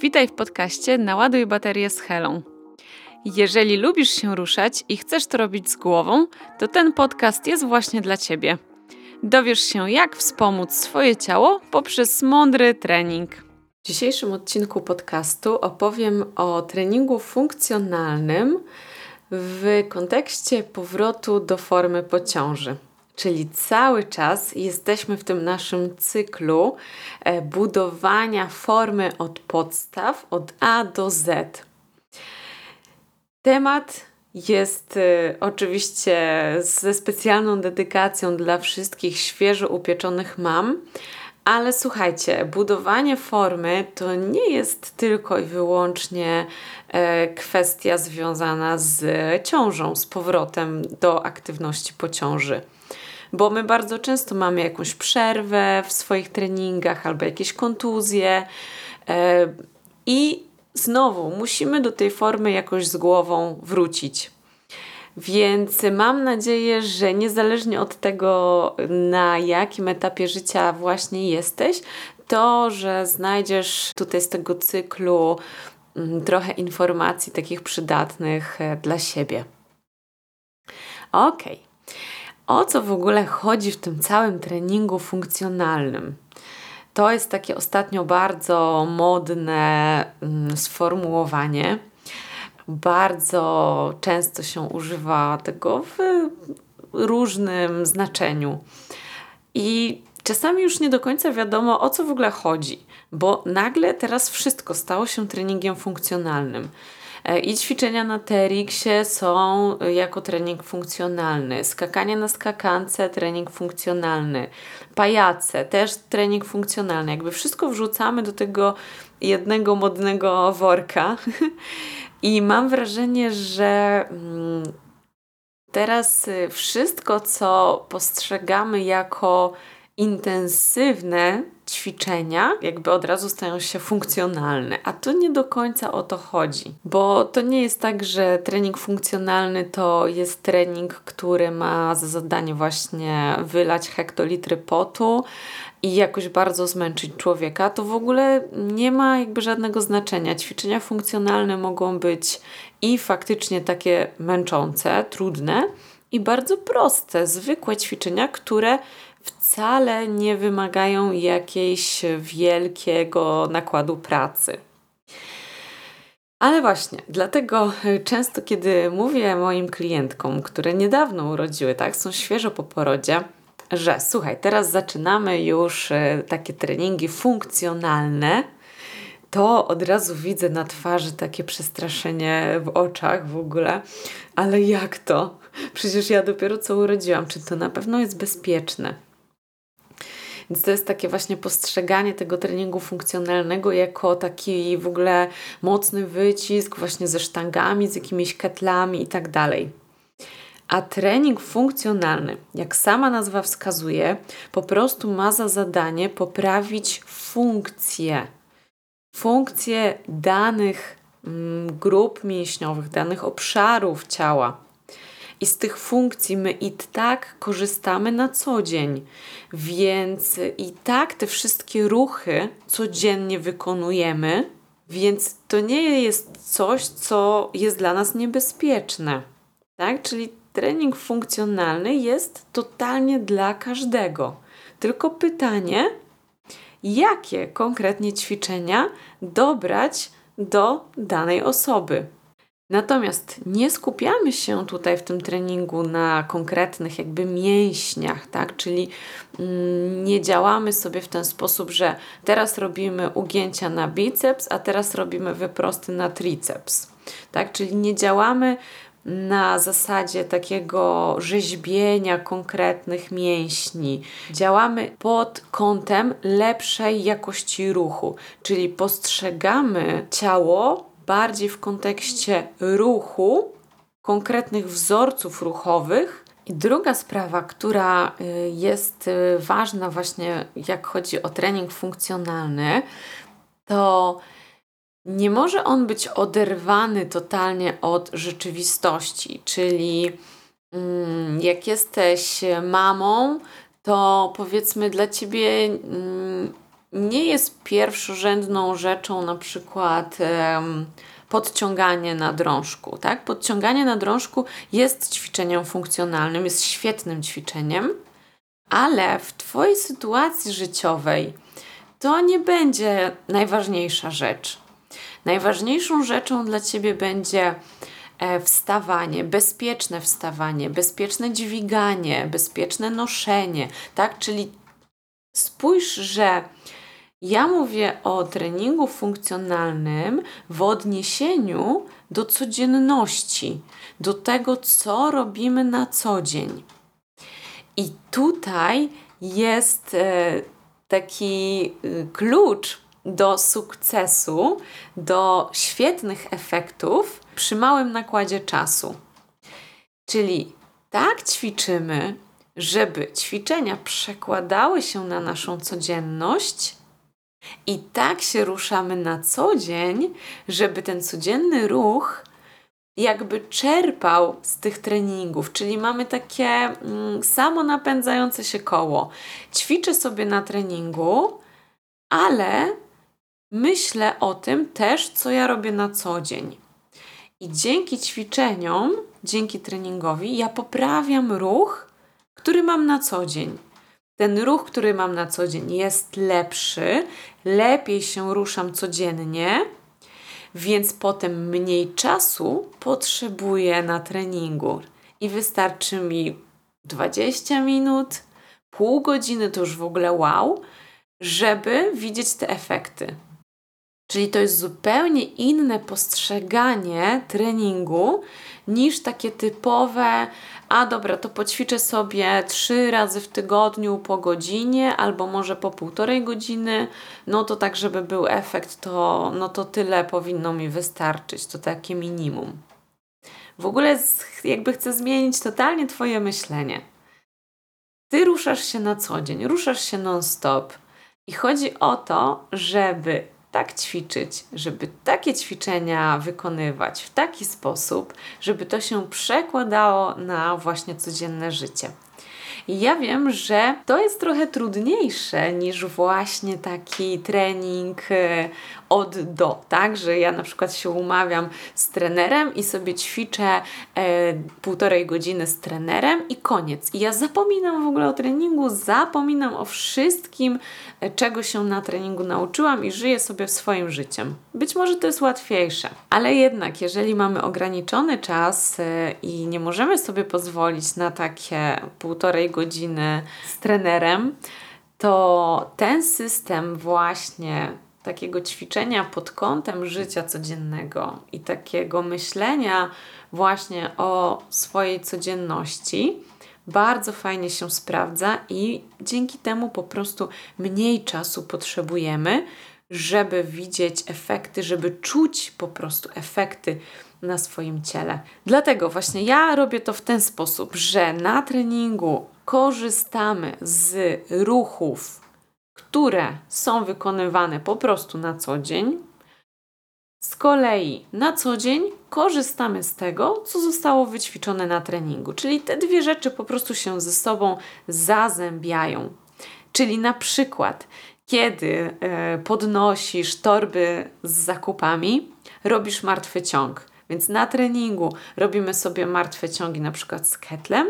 Witaj w podcaście Naładuj baterię z Helą. Jeżeli lubisz się ruszać i chcesz to robić z głową, to ten podcast jest właśnie dla Ciebie. Dowiesz się, jak wspomóc swoje ciało poprzez mądry trening. W dzisiejszym odcinku podcastu opowiem o treningu funkcjonalnym w kontekście powrotu do formy po ciąży. Czyli cały czas jesteśmy w tym naszym cyklu e, budowania formy od podstaw, od A do Z. Temat jest e, oczywiście ze specjalną dedykacją dla wszystkich świeżo upieczonych mam, ale słuchajcie, budowanie formy to nie jest tylko i wyłącznie e, kwestia związana z ciążą, z powrotem do aktywności po ciąży bo my bardzo często mamy jakąś przerwę w swoich treningach albo jakieś kontuzje e, i znowu musimy do tej formy jakoś z głową wrócić. Więc mam nadzieję, że niezależnie od tego, na jakim etapie życia właśnie jesteś, to, że znajdziesz tutaj z tego cyklu mm, trochę informacji takich przydatnych e, dla siebie. Okej. Okay o co w ogóle chodzi w tym całym treningu funkcjonalnym. To jest takie ostatnio bardzo modne mm, sformułowanie. Bardzo często się używa tego w różnym znaczeniu. I czasami już nie do końca wiadomo, o co w ogóle chodzi, bo nagle teraz wszystko stało się treningiem funkcjonalnym. E, I ćwiczenia na TRX-ie są jako trening funkcjonalny. Skakanie na skakance, trening funkcjonalny. Pajace, też trening funkcjonalny. Jakby wszystko wrzucamy do tego jednego modnego worka. I mam wrażenie, że mm, teraz y, wszystko, co postrzegamy jako intensywne ćwiczenia jakby od razu stają się funkcjonalne, a to nie do końca o to chodzi, bo to nie jest tak, że trening funkcjonalny to jest trening, który ma za zadanie właśnie wylać hektolitry potu i jakoś bardzo zmęczyć człowieka, to w ogóle nie ma jakby żadnego znaczenia. Ćwiczenia funkcjonalne mogą być i faktycznie takie męczące, trudne, i bardzo proste, zwykłe ćwiczenia, które wcale nie wymagają jakiejś wielkiego nakładu pracy. Ale właśnie, dlatego często, kiedy mówię moim klientkom, które niedawno urodziły, tak, są świeżo po porodzie, że słuchaj, teraz zaczynamy już e, takie treningi funkcjonalne, to od razu widzę na twarzy takie przestraszenie w oczach w ogóle. Ale jak to? Przecież ja dopiero co urodziłam. Czy to na pewno jest bezpieczne? Więc to jest takie właśnie postrzeganie tego treningu funkcjonalnego jako taki w ogóle mocny wycisk właśnie ze sztangami, z jakimiś ketlami i tak dalej. A trening funkcjonalny, jak sama nazwa wskazuje, po prostu ma za zadanie poprawić funkcję. Funkcję danych mm, grup mięśniowych, danych obszarów ciała. I z tych funkcji my i tak korzystamy na co dzień. Więc i tak te wszystkie ruchy codziennie wykonujemy, więc to nie jest coś, co jest dla nas niebezpieczne. Tak? Czyli trening funkcjonalny jest totalnie dla każdego. Tylko pytanie, jakie konkretnie ćwiczenia dobrać do danej osoby. Natomiast nie skupiamy się tutaj w tym treningu na konkretnych jakby mięśniach, tak? Czyli mm, nie działamy sobie w ten sposób, że teraz robimy ugięcia na biceps, a teraz robimy wyprosty na triceps. Tak? Czyli nie działamy na zasadzie takiego rzeźbienia konkretnych mięśni. Działamy pod kątem lepszej jakości ruchu, czyli postrzegamy ciało bardziej w kontekście ruchu, konkretnych wzorców ruchowych. I druga sprawa, która y, jest y, ważna właśnie jak chodzi o trening funkcjonalny, to nie może on być oderwany totalnie od rzeczywistości, czyli mm, jak jesteś mamą, to powiedzmy dla ciebie mm, nie jest pierwszorzędną rzeczą na przykład podciąganie na drążku. Tak? Podciąganie na drążku jest ćwiczeniem funkcjonalnym, jest świetnym ćwiczeniem, ale w Twojej sytuacji życiowej to nie będzie najważniejsza rzecz. Najważniejszą rzeczą dla Ciebie będzie e, wstawanie, bezpieczne wstawanie, bezpieczne dźwiganie, bezpieczne noszenie, tak? Czyli spójrz, że ja mówię o treningu funkcjonalnym w odniesieniu do codzienności, do tego, co robimy na co dzień. I tutaj jest e, taki y, klucz do sukcesu, do świetnych efektów przy małym nakładzie czasu. Czyli tak ćwiczymy, żeby ćwiczenia przekładały się na naszą codzienność i tak się ruszamy na co dzień, żeby ten codzienny ruch jakby czerpał z tych treningów, czyli mamy takie mm, samo napędzające się koło. Ćwiczę sobie na treningu, ale myślę o tym też, co ja robię na co dzień. I dzięki ćwiczeniom, dzięki treningowi, ja poprawiam ruch, który mam na co dzień. Ten ruch, który mam na co dzień, jest lepszy, lepiej się ruszam codziennie, więc potem mniej czasu potrzebuję na treningu i wystarczy mi 20 minut, pół godziny to już w ogóle wow, żeby widzieć te efekty. Czyli to jest zupełnie inne postrzeganie treningu niż takie typowe, a dobra, to poćwiczę sobie trzy razy w tygodniu po godzinie albo może po półtorej godziny, no to tak, żeby był efekt, to, no to tyle powinno mi wystarczyć, to takie minimum. W ogóle jakby chcę zmienić totalnie Twoje myślenie. Ty ruszasz się na co dzień, ruszasz się non-stop i chodzi o to, żeby tak ćwiczyć, żeby takie ćwiczenia wykonywać w taki sposób, żeby to się przekładało na właśnie codzienne życie. I ja wiem, że to jest trochę trudniejsze niż właśnie taki trening e, od do, tak? Że ja na przykład się umawiam z trenerem i sobie ćwiczę e, półtorej godziny z trenerem i koniec. I ja zapominam w ogóle o treningu, zapominam o wszystkim, e, czego się na treningu nauczyłam i żyję sobie swoim życiem. Być może to jest łatwiejsze, ale jednak, jeżeli mamy ograniczony czas e, i nie możemy sobie pozwolić na takie półtorej godziny z trenerem, to ten system właśnie takiego ćwiczenia pod kątem życia codziennego i takiego myślenia właśnie o swojej codzienności bardzo fajnie się sprawdza i dzięki temu po prostu mniej czasu potrzebujemy, żeby widzieć efekty, żeby czuć po prostu efekty na swoim ciele. Dlatego właśnie ja robię to w ten sposób, że na treningu korzystamy z ruchów które są wykonywane po prostu na co dzień. Z kolei na co dzień korzystamy z tego, co zostało wyćwiczone na treningu, czyli te dwie rzeczy po prostu się ze sobą zazębiają. Czyli na przykład, kiedy e, podnosisz torby z zakupami, robisz martwy ciąg. Więc na treningu robimy sobie martwe ciągi na przykład z ketlem,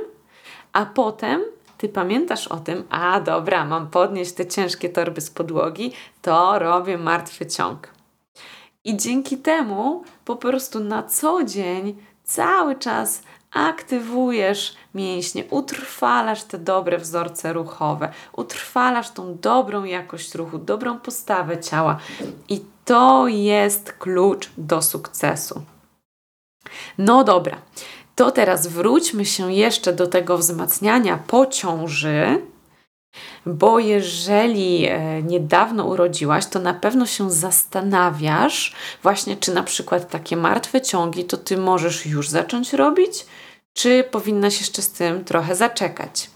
a potem ty pamiętasz o tym, a dobra, mam podnieść te ciężkie torby z podłogi, to robię martwy ciąg. I dzięki temu po prostu na co dzień cały czas aktywujesz mięśnie, utrwalasz te dobre wzorce ruchowe, utrwalasz tą dobrą jakość ruchu, dobrą postawę ciała. I to jest klucz do sukcesu. No dobra, to teraz wróćmy się jeszcze do tego wzmacniania po ciąży, bo jeżeli e, niedawno urodziłaś, to na pewno się zastanawiasz, właśnie czy na przykład takie martwe ciągi to ty możesz już zacząć robić, czy powinnaś jeszcze z tym trochę zaczekać.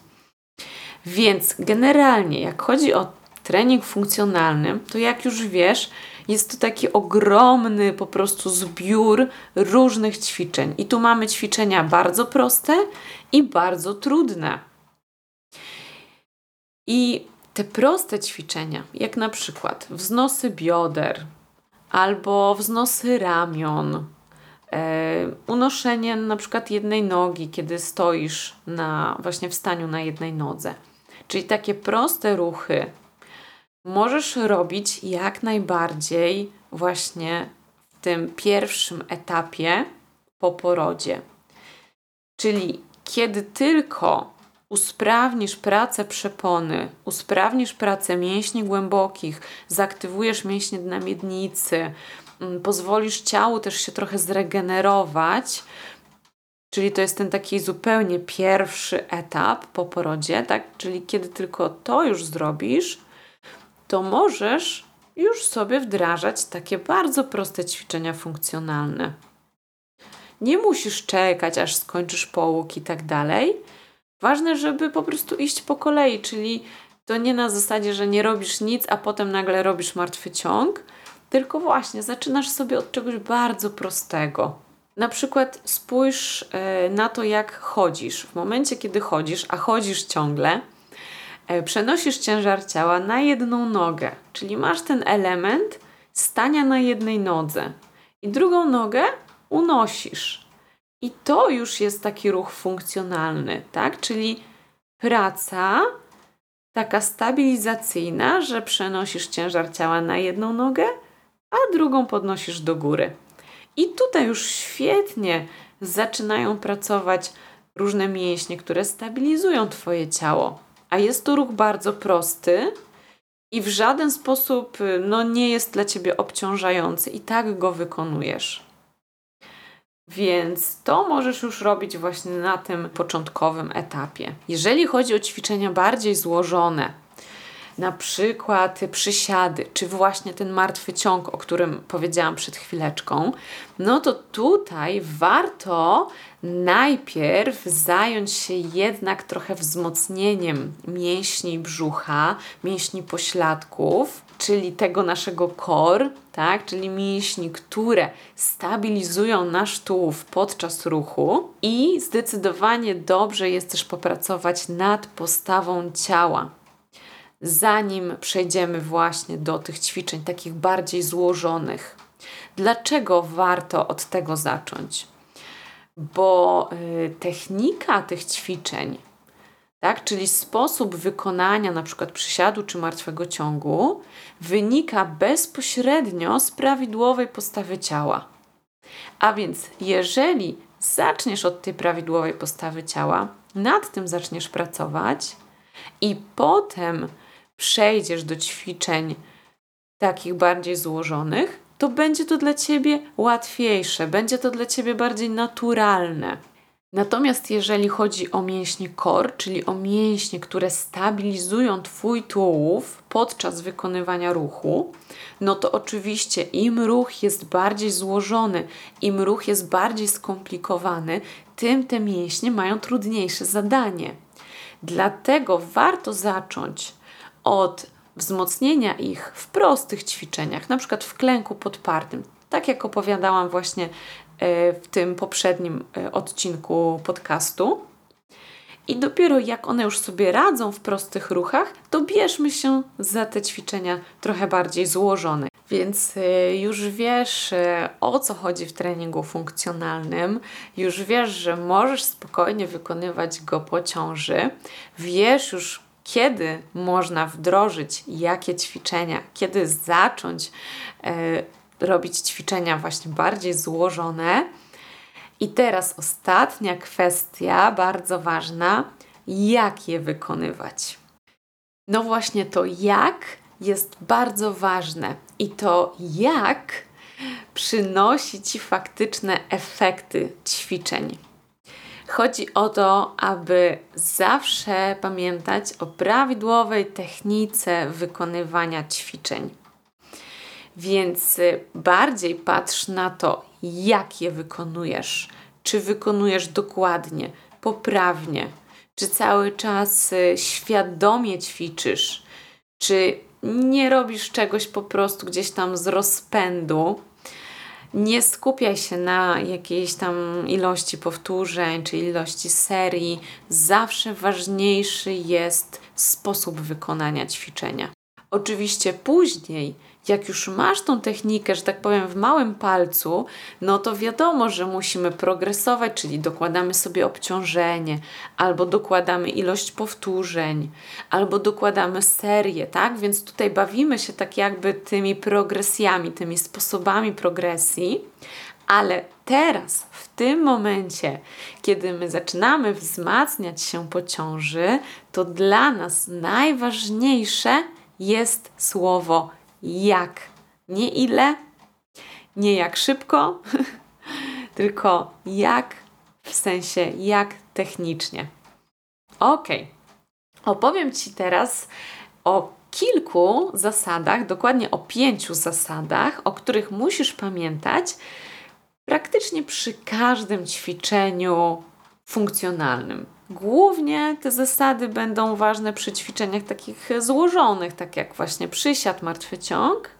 Więc generalnie, jak chodzi o trening funkcjonalny, to jak już wiesz, jest to taki ogromny po prostu zbiór różnych ćwiczeń. I tu mamy ćwiczenia bardzo proste i bardzo trudne. I te proste ćwiczenia, jak na przykład wznosy bioder albo wznosy ramion, e, unoszenie na przykład jednej nogi, kiedy stoisz na właśnie w staniu na jednej nodze. Czyli takie proste ruchy możesz robić jak najbardziej właśnie w tym pierwszym etapie po porodzie. Czyli kiedy tylko usprawnisz pracę przepony, usprawnisz pracę mięśni głębokich, zaktywujesz mięśnie na miednicy, mm, pozwolisz ciału też się trochę zregenerować, czyli to jest ten taki zupełnie pierwszy etap po porodzie, tak? Czyli kiedy tylko to już zrobisz, to możesz już sobie wdrażać takie bardzo proste ćwiczenia funkcjonalne. Nie musisz czekać, aż skończysz połóg i tak dalej. Ważne, żeby po prostu iść po kolei, czyli to nie na zasadzie, że nie robisz nic, a potem nagle robisz martwy ciąg, tylko właśnie zaczynasz sobie od czegoś bardzo prostego. Na przykład spójrz e, na to, jak chodzisz. W momencie, kiedy chodzisz, a chodzisz ciągle, przenosisz ciężar ciała na jedną nogę, czyli masz ten element stania na jednej nodze i drugą nogę unosisz. I to już jest taki ruch funkcjonalny, tak? Czyli praca taka stabilizacyjna, że przenosisz ciężar ciała na jedną nogę, a drugą podnosisz do góry. I tutaj już świetnie zaczynają pracować różne mięśnie, które stabilizują Twoje ciało. A jest to ruch bardzo prosty i w żaden sposób no, nie jest dla Ciebie obciążający, i tak go wykonujesz. Więc to możesz już robić właśnie na tym początkowym etapie. Jeżeli chodzi o ćwiczenia bardziej złożone, na przykład przysiady, czy właśnie ten martwy ciąg, o którym powiedziałam przed chwileczką, no to tutaj warto najpierw zająć się jednak trochę wzmocnieniem mięśni brzucha, mięśni pośladków, czyli tego naszego core, tak, czyli mięśni, które stabilizują nasz tułów podczas ruchu i zdecydowanie dobrze jest też popracować nad postawą ciała. Zanim przejdziemy właśnie do tych ćwiczeń takich bardziej złożonych. Dlaczego warto od tego zacząć? Bo y, technika tych ćwiczeń tak? Czyli sposób wykonania na przykład przysiadu czy martwego ciągu wynika bezpośrednio z prawidłowej postawy ciała. A więc jeżeli zaczniesz od tej prawidłowej postawy ciała, nad tym zaczniesz pracować i potem przejdziesz do ćwiczeń takich bardziej złożonych, to będzie to dla ciebie łatwiejsze, będzie to dla ciebie bardziej naturalne. Natomiast jeżeli chodzi o mięśnie core, czyli o mięśnie, które stabilizują Twój tułów podczas wykonywania ruchu, no to oczywiście im ruch jest bardziej złożony, im ruch jest bardziej skomplikowany, tym te mięśnie mają trudniejsze zadanie. Dlatego warto zacząć od wzmocnienia ich w prostych ćwiczeniach, na przykład w klęku podpartym. Tak jak opowiadałam właśnie E, w tym poprzednim e, odcinku podcastu. I dopiero jak one już sobie radzą w prostych ruchach, to bierzmy się za te ćwiczenia trochę bardziej złożone. Więc e, już wiesz o co chodzi w treningu funkcjonalnym, już wiesz, że możesz spokojnie wykonywać go po ciąży, wiesz już kiedy można wdrożyć jakie ćwiczenia, kiedy zacząć robić ćwiczenia właśnie bardziej złożone. I teraz ostatnia kwestia, bardzo ważna, jak je wykonywać. No właśnie to jak jest bardzo ważne i to jak przynosi Ci faktyczne efekty ćwiczeń. Chodzi o to, aby zawsze pamiętać o prawidłowej technice wykonywania ćwiczeń. Więc y, bardziej patrz na to, jak je wykonujesz. Czy wykonujesz dokładnie, poprawnie, czy cały czas y, świadomie ćwiczysz, czy nie robisz czegoś po prostu gdzieś tam z rozpędu. Nie skupiaj się na jakiejś tam ilości powtórzeń czy ilości serii. Zawsze ważniejszy jest sposób wykonania ćwiczenia. Oczywiście później jak już masz tą technikę, że tak powiem, w małym palcu, no to wiadomo, że musimy progresować, czyli dokładamy sobie obciążenie, albo dokładamy ilość powtórzeń, albo dokładamy serię, tak? Więc tutaj bawimy się tak jakby tymi progresjami, tymi sposobami progresji, ale teraz, w tym momencie, kiedy my zaczynamy wzmacniać się po ciąży, to dla nas najważniejsze jest słowo jak. Nie ile, nie jak szybko, tylko jak w sensie jak technicznie. Ok. Opowiem Ci teraz o kilku zasadach, dokładnie o pięciu zasadach, o których musisz pamiętać praktycznie przy każdym ćwiczeniu funkcjonalnym. Głównie te zasady będą ważne przy ćwiczeniach takich złożonych, tak jak właśnie przysiad, martwy ciąg,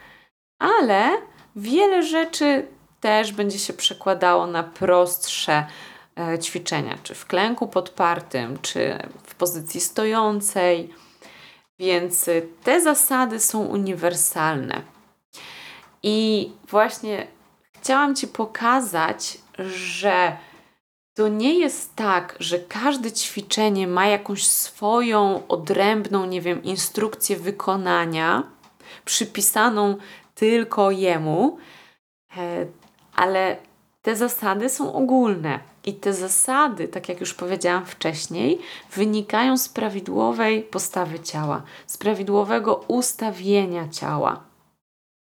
ale wiele rzeczy też będzie się przekładało na prostsze e, ćwiczenia, czy w klęku podpartym, czy w pozycji stojącej. Więc te zasady są uniwersalne. I właśnie chciałam Ci pokazać, że to nie jest tak, że każde ćwiczenie ma jakąś swoją odrębną, nie wiem, instrukcję wykonania, przypisaną tylko jemu, e, ale te zasady są ogólne. I te zasady, tak jak już powiedziałam wcześniej, wynikają z prawidłowej postawy ciała, z prawidłowego ustawienia ciała.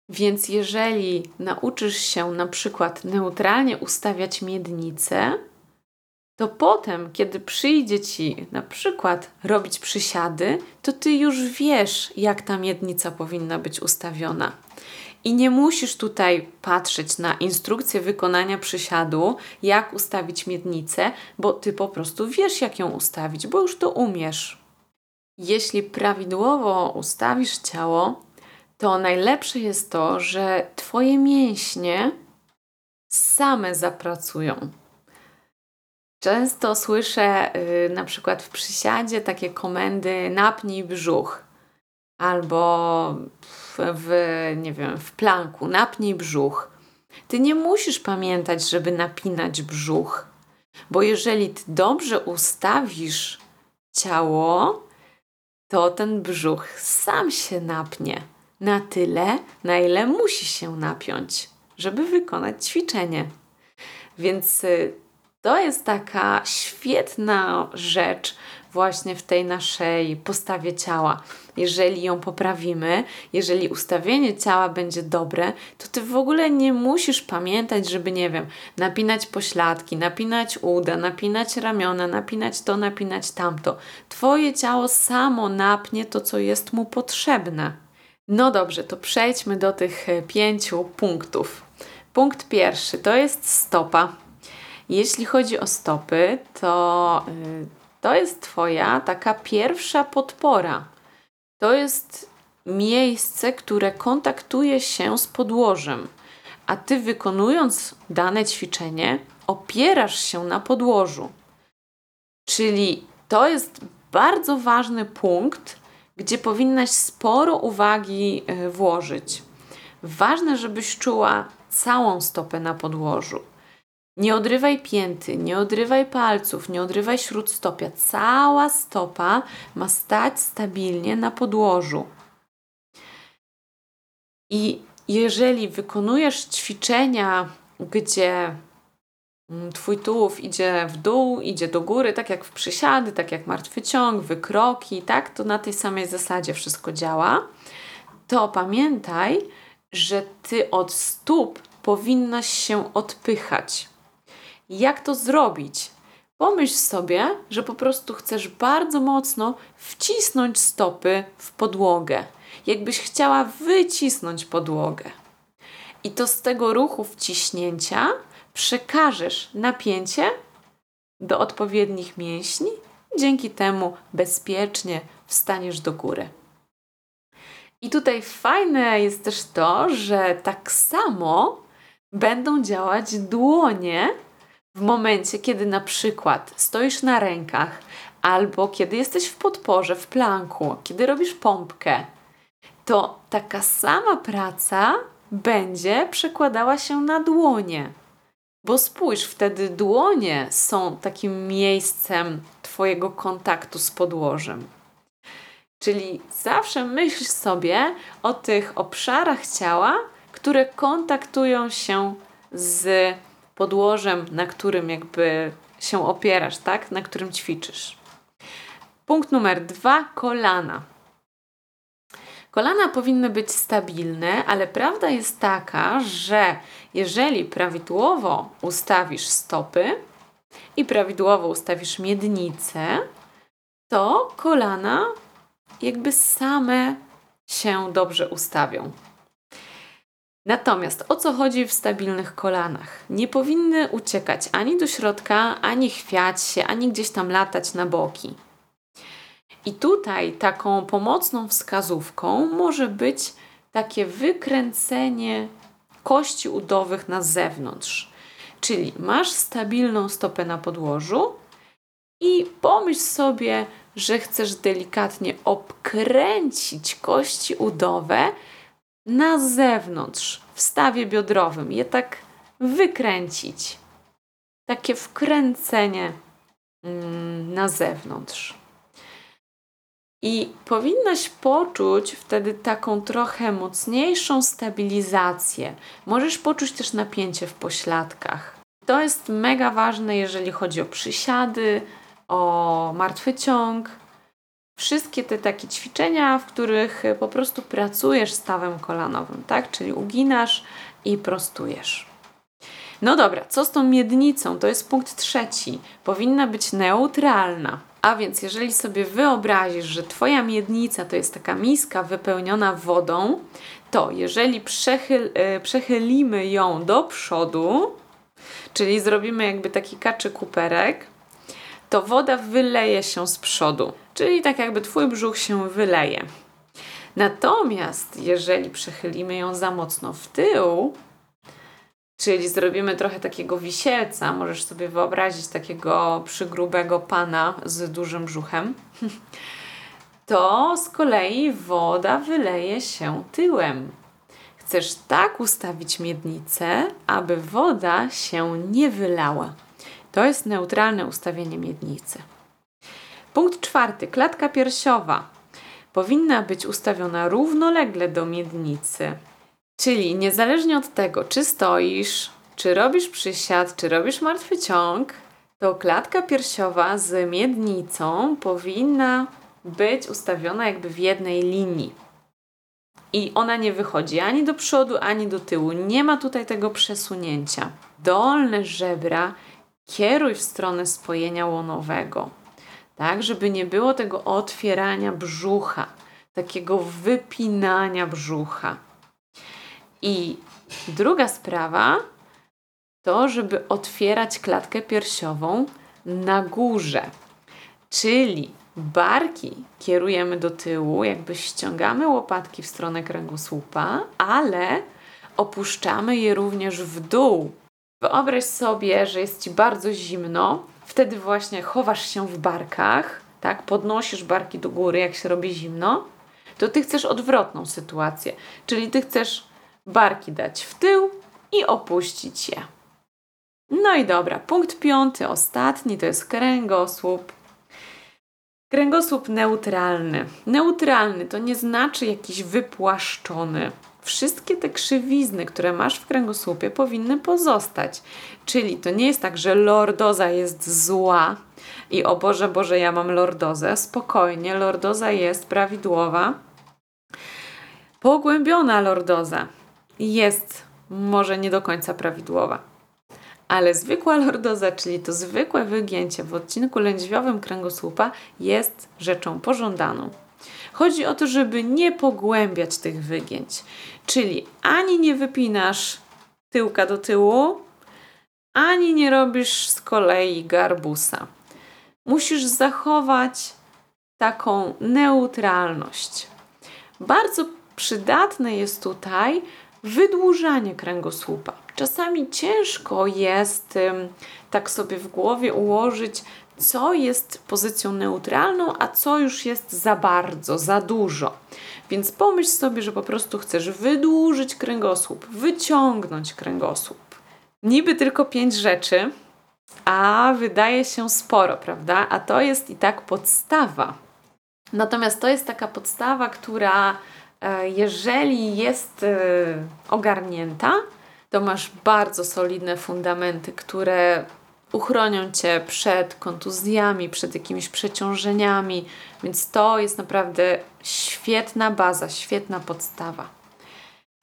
Więc jeżeli nauczysz się na przykład neutralnie ustawiać miednicę, to potem, kiedy przyjdzie ci na przykład robić przysiady, to ty już wiesz, jak ta miednica powinna być ustawiona. I nie musisz tutaj patrzeć na instrukcję wykonania przysiadu, jak ustawić miednicę, bo ty po prostu wiesz, jak ją ustawić, bo już to umiesz. Jeśli prawidłowo ustawisz ciało, to najlepsze jest to, że Twoje mięśnie same zapracują. Często słyszę y, na przykład w przysiadzie takie komendy napnij brzuch albo w, nie wiem, w planku napnij brzuch. Ty nie musisz pamiętać, żeby napinać brzuch, bo jeżeli ty dobrze ustawisz ciało, to ten brzuch sam się napnie na tyle, na ile musi się napiąć, żeby wykonać ćwiczenie. Więc y, to jest taka świetna rzecz właśnie w tej naszej postawie ciała. Jeżeli ją poprawimy, jeżeli ustawienie ciała będzie dobre, to ty w ogóle nie musisz pamiętać, żeby, nie wiem, napinać pośladki, napinać uda, napinać ramiona, napinać to, napinać tamto. Twoje ciało samo napnie to, co jest mu potrzebne. No dobrze, to przejdźmy do tych e, pięciu punktów. Punkt pierwszy to jest stopa. Jeśli chodzi o stopy, to y, to jest Twoja taka pierwsza podpora. To jest miejsce, które kontaktuje się z podłożem, a Ty wykonując dane ćwiczenie, opierasz się na podłożu. Czyli to jest bardzo ważny punkt, gdzie powinnaś sporo uwagi y, włożyć. Ważne, żebyś czuła całą stopę na podłożu. Nie odrywaj pięty, nie odrywaj palców, nie odrywaj śródstopia. Cała stopa ma stać stabilnie na podłożu. I jeżeli wykonujesz ćwiczenia, gdzie mm, Twój tułów idzie w dół, idzie do góry, tak jak w przysiady, tak jak martwy ciąg, wykroki, tak? To na tej samej zasadzie wszystko działa. To pamiętaj, że Ty od stóp powinnaś się odpychać. Jak to zrobić? Pomyśl sobie, że po prostu chcesz bardzo mocno wcisnąć stopy w podłogę, jakbyś chciała wycisnąć podłogę. I to z tego ruchu wciśnięcia przekażesz napięcie do odpowiednich mięśni, dzięki temu bezpiecznie wstaniesz do góry. I tutaj fajne jest też to, że tak samo będą działać dłonie w momencie, kiedy na przykład stoisz na rękach, albo kiedy jesteś w podporze, w planku, kiedy robisz pompkę, to taka sama praca będzie przekładała się na dłonie. Bo spójrz, wtedy dłonie są takim miejscem Twojego kontaktu z podłożem. Czyli zawsze myśl sobie o tych obszarach ciała, które kontaktują się z podłożem, na którym jakby się opierasz, tak? Na którym ćwiczysz. Punkt numer dwa: kolana. Kolana powinny być stabilne, ale prawda jest taka, że jeżeli prawidłowo ustawisz stopy i prawidłowo ustawisz miednicę, to kolana jakby same się dobrze ustawią. Natomiast o co chodzi w stabilnych kolanach? Nie powinny uciekać ani do środka, ani chwiać się, ani gdzieś tam latać na boki. I tutaj taką pomocną wskazówką może być takie wykręcenie kości udowych na zewnątrz. Czyli masz stabilną stopę na podłożu i pomyśl sobie, że chcesz delikatnie obkręcić kości udowe na zewnątrz, w stawie biodrowym, je tak wykręcić. Takie wkręcenie mm, na zewnątrz. I powinnaś poczuć wtedy taką trochę mocniejszą stabilizację. Możesz poczuć też napięcie w pośladkach. To jest mega ważne, jeżeli chodzi o przysiady, o martwy ciąg. Wszystkie te takie ćwiczenia, w których po prostu pracujesz stawem kolanowym, tak? Czyli uginasz i prostujesz. No dobra, co z tą miednicą? To jest punkt trzeci. Powinna być neutralna. A więc, jeżeli sobie wyobrazisz, że Twoja miednica to jest taka miska wypełniona wodą, to jeżeli przechyl, e, przechylimy ją do przodu, czyli zrobimy jakby taki kaczy kuperek, to woda wyleje się z przodu, czyli tak jakby Twój brzuch się wyleje. Natomiast jeżeli przechylimy ją za mocno w tył, Czyli zrobimy trochę takiego wisielca. Możesz sobie wyobrazić takiego przygrubego pana z dużym brzuchem. To z kolei woda wyleje się tyłem. Chcesz tak ustawić miednicę, aby woda się nie wylała. To jest neutralne ustawienie miednicy. Punkt czwarty. Klatka piersiowa powinna być ustawiona równolegle do miednicy. Czyli niezależnie od tego, czy stoisz, czy robisz przysiad, czy robisz martwy ciąg, to klatka piersiowa z miednicą powinna być ustawiona jakby w jednej linii. I ona nie wychodzi ani do przodu, ani do tyłu. Nie ma tutaj tego przesunięcia. Dolne żebra kieruj w stronę spojenia łonowego, tak, żeby nie było tego otwierania brzucha, takiego wypinania brzucha. I druga sprawa to, żeby otwierać klatkę piersiową na górze. Czyli barki kierujemy do tyłu, jakby ściągamy łopatki w stronę kręgosłupa, ale opuszczamy je również w dół. Wyobraź sobie, że jest ci bardzo zimno, wtedy właśnie chowasz się w barkach, tak? Podnosisz barki do góry, jak się robi zimno. To ty chcesz odwrotną sytuację, czyli ty chcesz barki dać w tył i opuścić je. No i dobra, punkt piąty, ostatni to jest kręgosłup. Kręgosłup neutralny. Neutralny to nie znaczy jakiś wypłaszczony. Wszystkie te krzywizny, które masz w kręgosłupie, powinny pozostać. Czyli to nie jest tak, że lordoza jest zła i o Boże, Boże, ja mam lordozę. Spokojnie, lordoza jest prawidłowa. Pogłębiona lordoza jest może nie do końca prawidłowa. Ale zwykła lordoza, czyli to zwykłe wygięcie w odcinku lędźwiowym kręgosłupa jest rzeczą pożądaną. Chodzi o to, żeby nie pogłębiać tych wygięć, czyli ani nie wypinasz tyłka do tyłu, ani nie robisz z kolei garbusa. Musisz zachować taką neutralność. Bardzo przydatne jest tutaj wydłużanie kręgosłupa. czasami ciężko jest tak sobie w głowie ułożyć, co jest pozycją neutralną, a co już jest za bardzo, za dużo. Więc pomyśl sobie, że po prostu chcesz wydłużyć kręgosłup, wyciągnąć kręgosłup. Niby tylko pięć rzeczy, a wydaje się sporo, prawda? A to jest i tak podstawa. Natomiast to jest taka podstawa, która e, jeżeli jest e, ogarnięta, to masz bardzo solidne fundamenty, które uchronią cię przed kontuzjami, przed jakimiś przeciążeniami, więc to jest naprawdę świetna baza, świetna podstawa.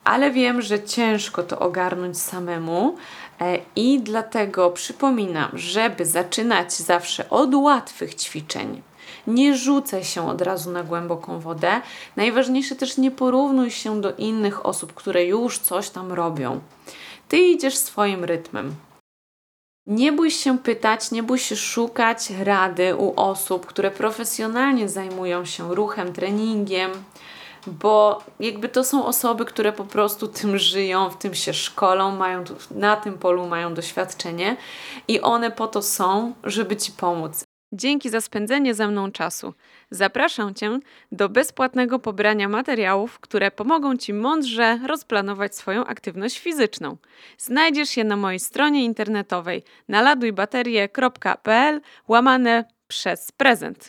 Ale wiem, że ciężko to ogarnąć samemu e, i dlatego przypominam, żeby zaczynać zawsze od łatwych ćwiczeń. Nie rzucaj się od razu na głęboką wodę. Najważniejsze też nie porównuj się do innych osób, które już coś tam robią. Ty idziesz swoim rytmem. Nie bój się pytać, nie bój się szukać rady u osób, które profesjonalnie zajmują się ruchem, treningiem, bo jakby to są osoby, które po prostu tym żyją, w tym się szkolą, mają na tym polu mają doświadczenie i one po to są, żeby ci pomóc. Dzięki za spędzenie ze mną czasu. Zapraszam Cię do bezpłatnego pobrania materiałów, które pomogą Ci mądrze rozplanować swoją aktywność fizyczną. Znajdziesz je na mojej stronie internetowej naladujbaterie.pl łamane przez prezent.